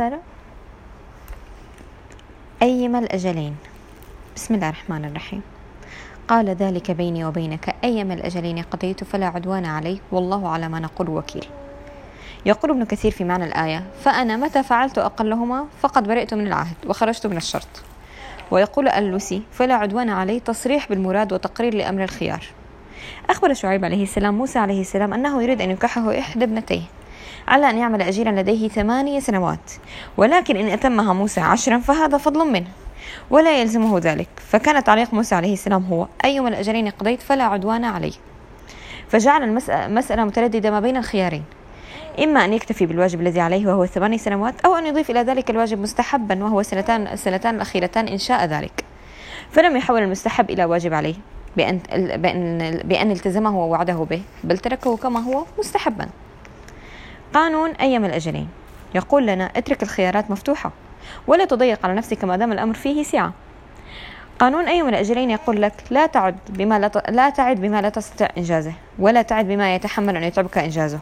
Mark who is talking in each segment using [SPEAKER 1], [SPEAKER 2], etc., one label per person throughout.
[SPEAKER 1] الرسالة أيما الأجلين بسم الله الرحمن الرحيم. قال ذلك بيني وبينك أيما الأجلين قضيت فلا عدوان علي والله على ما نقول وكيل. يقول ابن كثير في معنى الآية فأنا متى فعلت أقلهما؟ فقد برئت من العهد وخرجت من الشرط. ويقول اللوسي فلا عدوان علي تصريح بالمراد وتقرير لأمر الخيار. أخبر شعيب عليه السلام موسى عليه السلام أنه يريد أن ينكحه إحدى ابنتيه. على أن يعمل أجيرا لديه ثمانية سنوات. ولكن إن أتمها موسى عشرا فهذا فضل منه ولا يلزمه ذلك. فكان تعليق موسى عليه السلام هو أيما الأجلين قضيت فلا عدوان علي. فجعل المسألة مترددة ما بين الخيارين. إما أن يكتفي بالواجب الذي عليه وهو ثماني سنوات أو أن يضيف إلى ذلك الواجب مستحبا وهو سنتان السنتان الأخيرتان إن شاء ذلك. فلم يحول المستحب إلى واجب عليه بأن, بأن, بأن التزمه ووعده به بل تركه كما هو مستحبا. قانون أيام الأجلين. يقول لنا اترك الخيارات مفتوحة ولا تضيق على نفسك ما دام الأمر فيه سعة. قانون أيام الأجلين يقول لك لا تعد بما لا, ت... لا تعد بما لا تستطيع إنجازه ولا تعد بما يتحمل أن يتعبك إنجازه.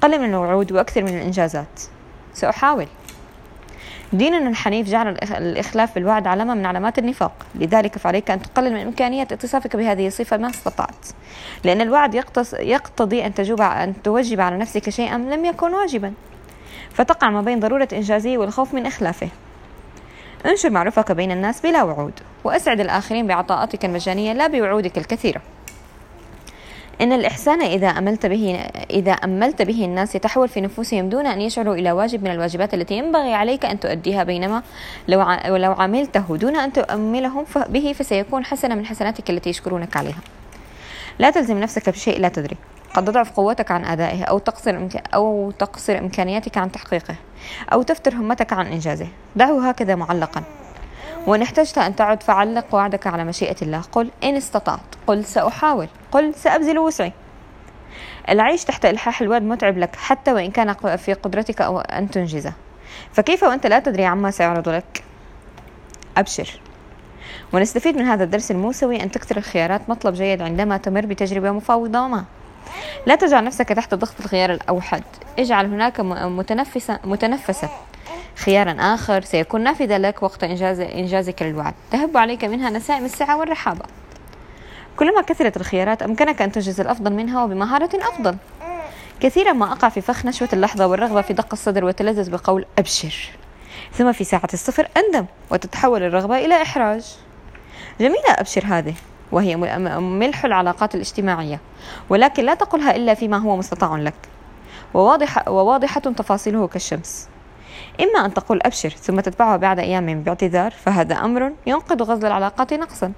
[SPEAKER 1] قل من الوعود وأكثر من الإنجازات. سأحاول. ديننا الحنيف جعل الإخلاف بالوعد علامة من علامات النفاق. لذلك فعليك أن تقلل من إمكانية اتصافك بهذه الصفة ما استطعت. لأن الوعد يقتضي أن تجوب أن توجب على نفسك شيئا لم يكن واجبا. فتقع ما بين ضرورة إنجازه والخوف من إخلافه. انشر معروفك بين الناس بلا وعود وأسعد الآخرين بعطاءاتك المجانية لا بوعودك الكثيرة. إن الإحسان إذا أملت به إذا أملت به الناس يتحول في نفوسهم دون أن يشعروا إلى واجب من الواجبات التي ينبغي عليك أن تؤديها بينما لو لو عملته دون أن تؤملهم به فسيكون حسنة من حسناتك التي يشكرونك عليها. لا تلزم نفسك بشيء لا تدري. قد تضعف قوتك عن أدائه أو تقصر أو تقصر إمكانياتك عن تحقيقه أو تفتر همتك عن إنجازه. دعه هكذا معلقا. وإن احتجت أن تعد فعلق وعدك على مشيئة الله. قل إن استطعت. قل سأحاول. قل سأبذل وسعي. العيش تحت إلحاح الواد متعب لك حتى وإن كان في قدرتك أو أن تنجزه. فكيف وأنت لا تدري عما سيعرض لك؟ أبشر. ونستفيد من هذا الدرس الموسوي أن تكثر الخيارات مطلب جيد عندما تمر بتجربة مفاوضة. ما؟ لا تجعل نفسك تحت ضغط الخيار الأوحد. اجعل هناك متنفسا متنفسا خيارا آخر سيكون نافذا لك وقت إنجاز إنجازك للوعد. تهب عليك منها نسائم السعة والرحابة. كلما كثرت الخيارات أمكنك أن تنجز الأفضل منها وبمهارة أفضل. كثيرا ما أقع في فخ نشوة اللحظة والرغبة في دق الصدر والتلذذ بقول أبشر. ثم في ساعة الصفر أندم وتتحول الرغبة إلى إحراج. جميلة أبشر هذه وهي ملح العلاقات الاجتماعية. ولكن لا تقلها إلا فيما هو مستطاع لك. وواضحة, وواضحة تفاصيله كالشمس. إما أن تقول أبشر ثم تتبعها بعد أيام باعتذار فهذا أمر ينقذ غزل العلاقات نقصا.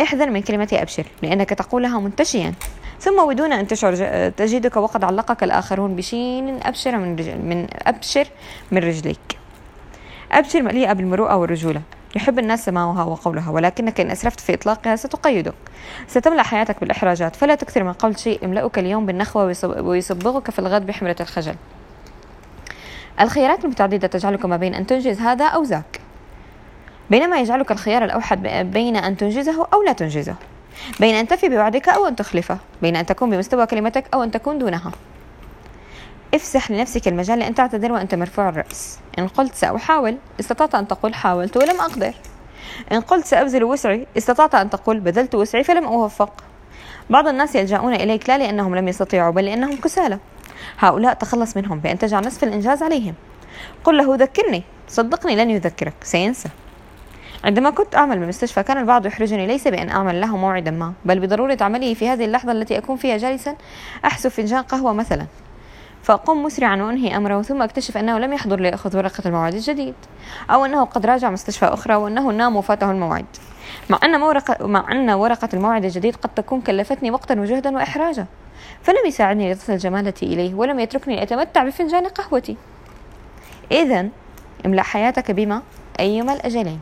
[SPEAKER 1] إحذر من كلمة أبشر لأنك تقولها منتشيا. ثم بدون أن تشعر تجدك وقد علقك الآخرون بشين أبشر من, رجل من أبشر من رجليك. أبشر مليئة بالمروءة والرجولة. يحب الناس سماعها وقولها ولكنك إن أسرفت في إطلاقها ستقيدك. ستملأ حياتك بالإحراجات. فلا تكثر من قول شيء يملأك اليوم بالنخوة ويصبغك في الغد بحمرة الخجل. الخيارات المتعددة تجعلك ما بين أن تنجز هذا أو ذاك. بينما يجعلك الخيار الأوحد بين أن تنجزه أو لا تنجزه. بين أن تفي بوعدك أو أن تخلفه. بين أن تكون بمستوى كلمتك أو أن تكون دونها. افسح لنفسك المجال لأن تعتذر وأنت مرفوع الرأس. إن قلت سأحاول استطعت أن تقول حاولت ولم أقدر. إن قلت سأبذل وسعي استطعت أن تقول بذلت وسعي فلم أوفق. بعض الناس يلجأون إليك لا لأنهم لم يستطيعوا بل لأنهم كسالى. هؤلاء تخلص منهم بأن تجعل نصف الإنجاز عليهم. قل له ذكرني صدقني لن يذكرك سينسى. عندما كنت أعمل بمستشفى كان البعض يحرجني ليس بأن أعمل له موعدا ما بل بضرورة عمله في هذه اللحظة التي أكون فيها جالسا أحسب فنجان قهوة مثلا. فأقوم مسرعا وأنهي أمره ثم أكتشف أنه لم يحضر ليأخذ ورقة الموعد الجديد أو أنه قد راجع مستشفى أخرى وأنه نام وفاته الموعد. مع أن, مع أن ورقة الموعد الجديد قد تكون كلفتني وقتا وجهدا وإحراجا. فلم يساعدني لتصل جمالتي إليه ولم يتركني لأتمتع بفنجان قهوتي. إذا املأ حياتك بما أيما الأجلين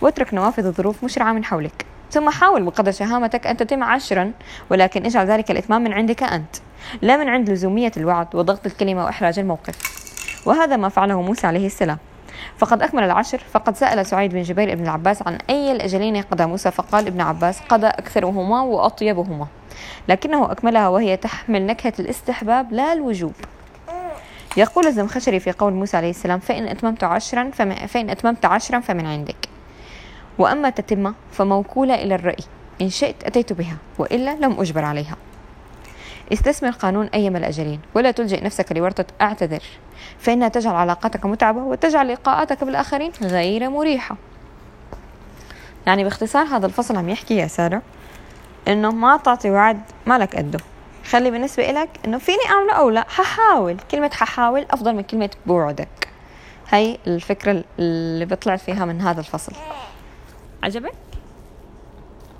[SPEAKER 1] واترك نوافذ الظروف مشرعة من حولك. ثم حاول بقدر شهامتك أن تتم عشرا ولكن اجعل ذلك الإتمام من عندك أنت لا من عند لزومية الوعد وضغط الكلمة وإحراج الموقف. وهذا ما فعله موسى عليه السلام. فقد أكمل العشر فقد سأل سعيد بن جبير بن العباس عن أي الأجلين قضى موسى فقال ابن عباس قضى أكثرهما وأطيبهما. لكنه أكملها وهي تحمل نكهة الاستحباب لا الوجوب. يقول الزمخشري في قول موسى عليه السلام فإن أتممت عشرا فإن أتممت عشرا فمن عندك. وأما تتمة فموكولة إلى الرأي إن شئت أتيت بها وإلا لم أجبر عليها. استثمر قانون أيما الأجلين ولا تلجئ نفسك لورطة أعتذر فإنها تجعل علاقاتك متعبة وتجعل لقاءاتك بالآخرين غير مريحة. يعني باختصار هذا الفصل عم يحكي يا سارة. إنه ما تعطي وعد مالك قده. خلي بالنسبة إلك إنه فيني أعمله أو لا؟ ححاول. كلمة ححاول أفضل من كلمة بوعدك. هاي الفكرة اللي بطلعت فيها من هذا الفصل. عجبك؟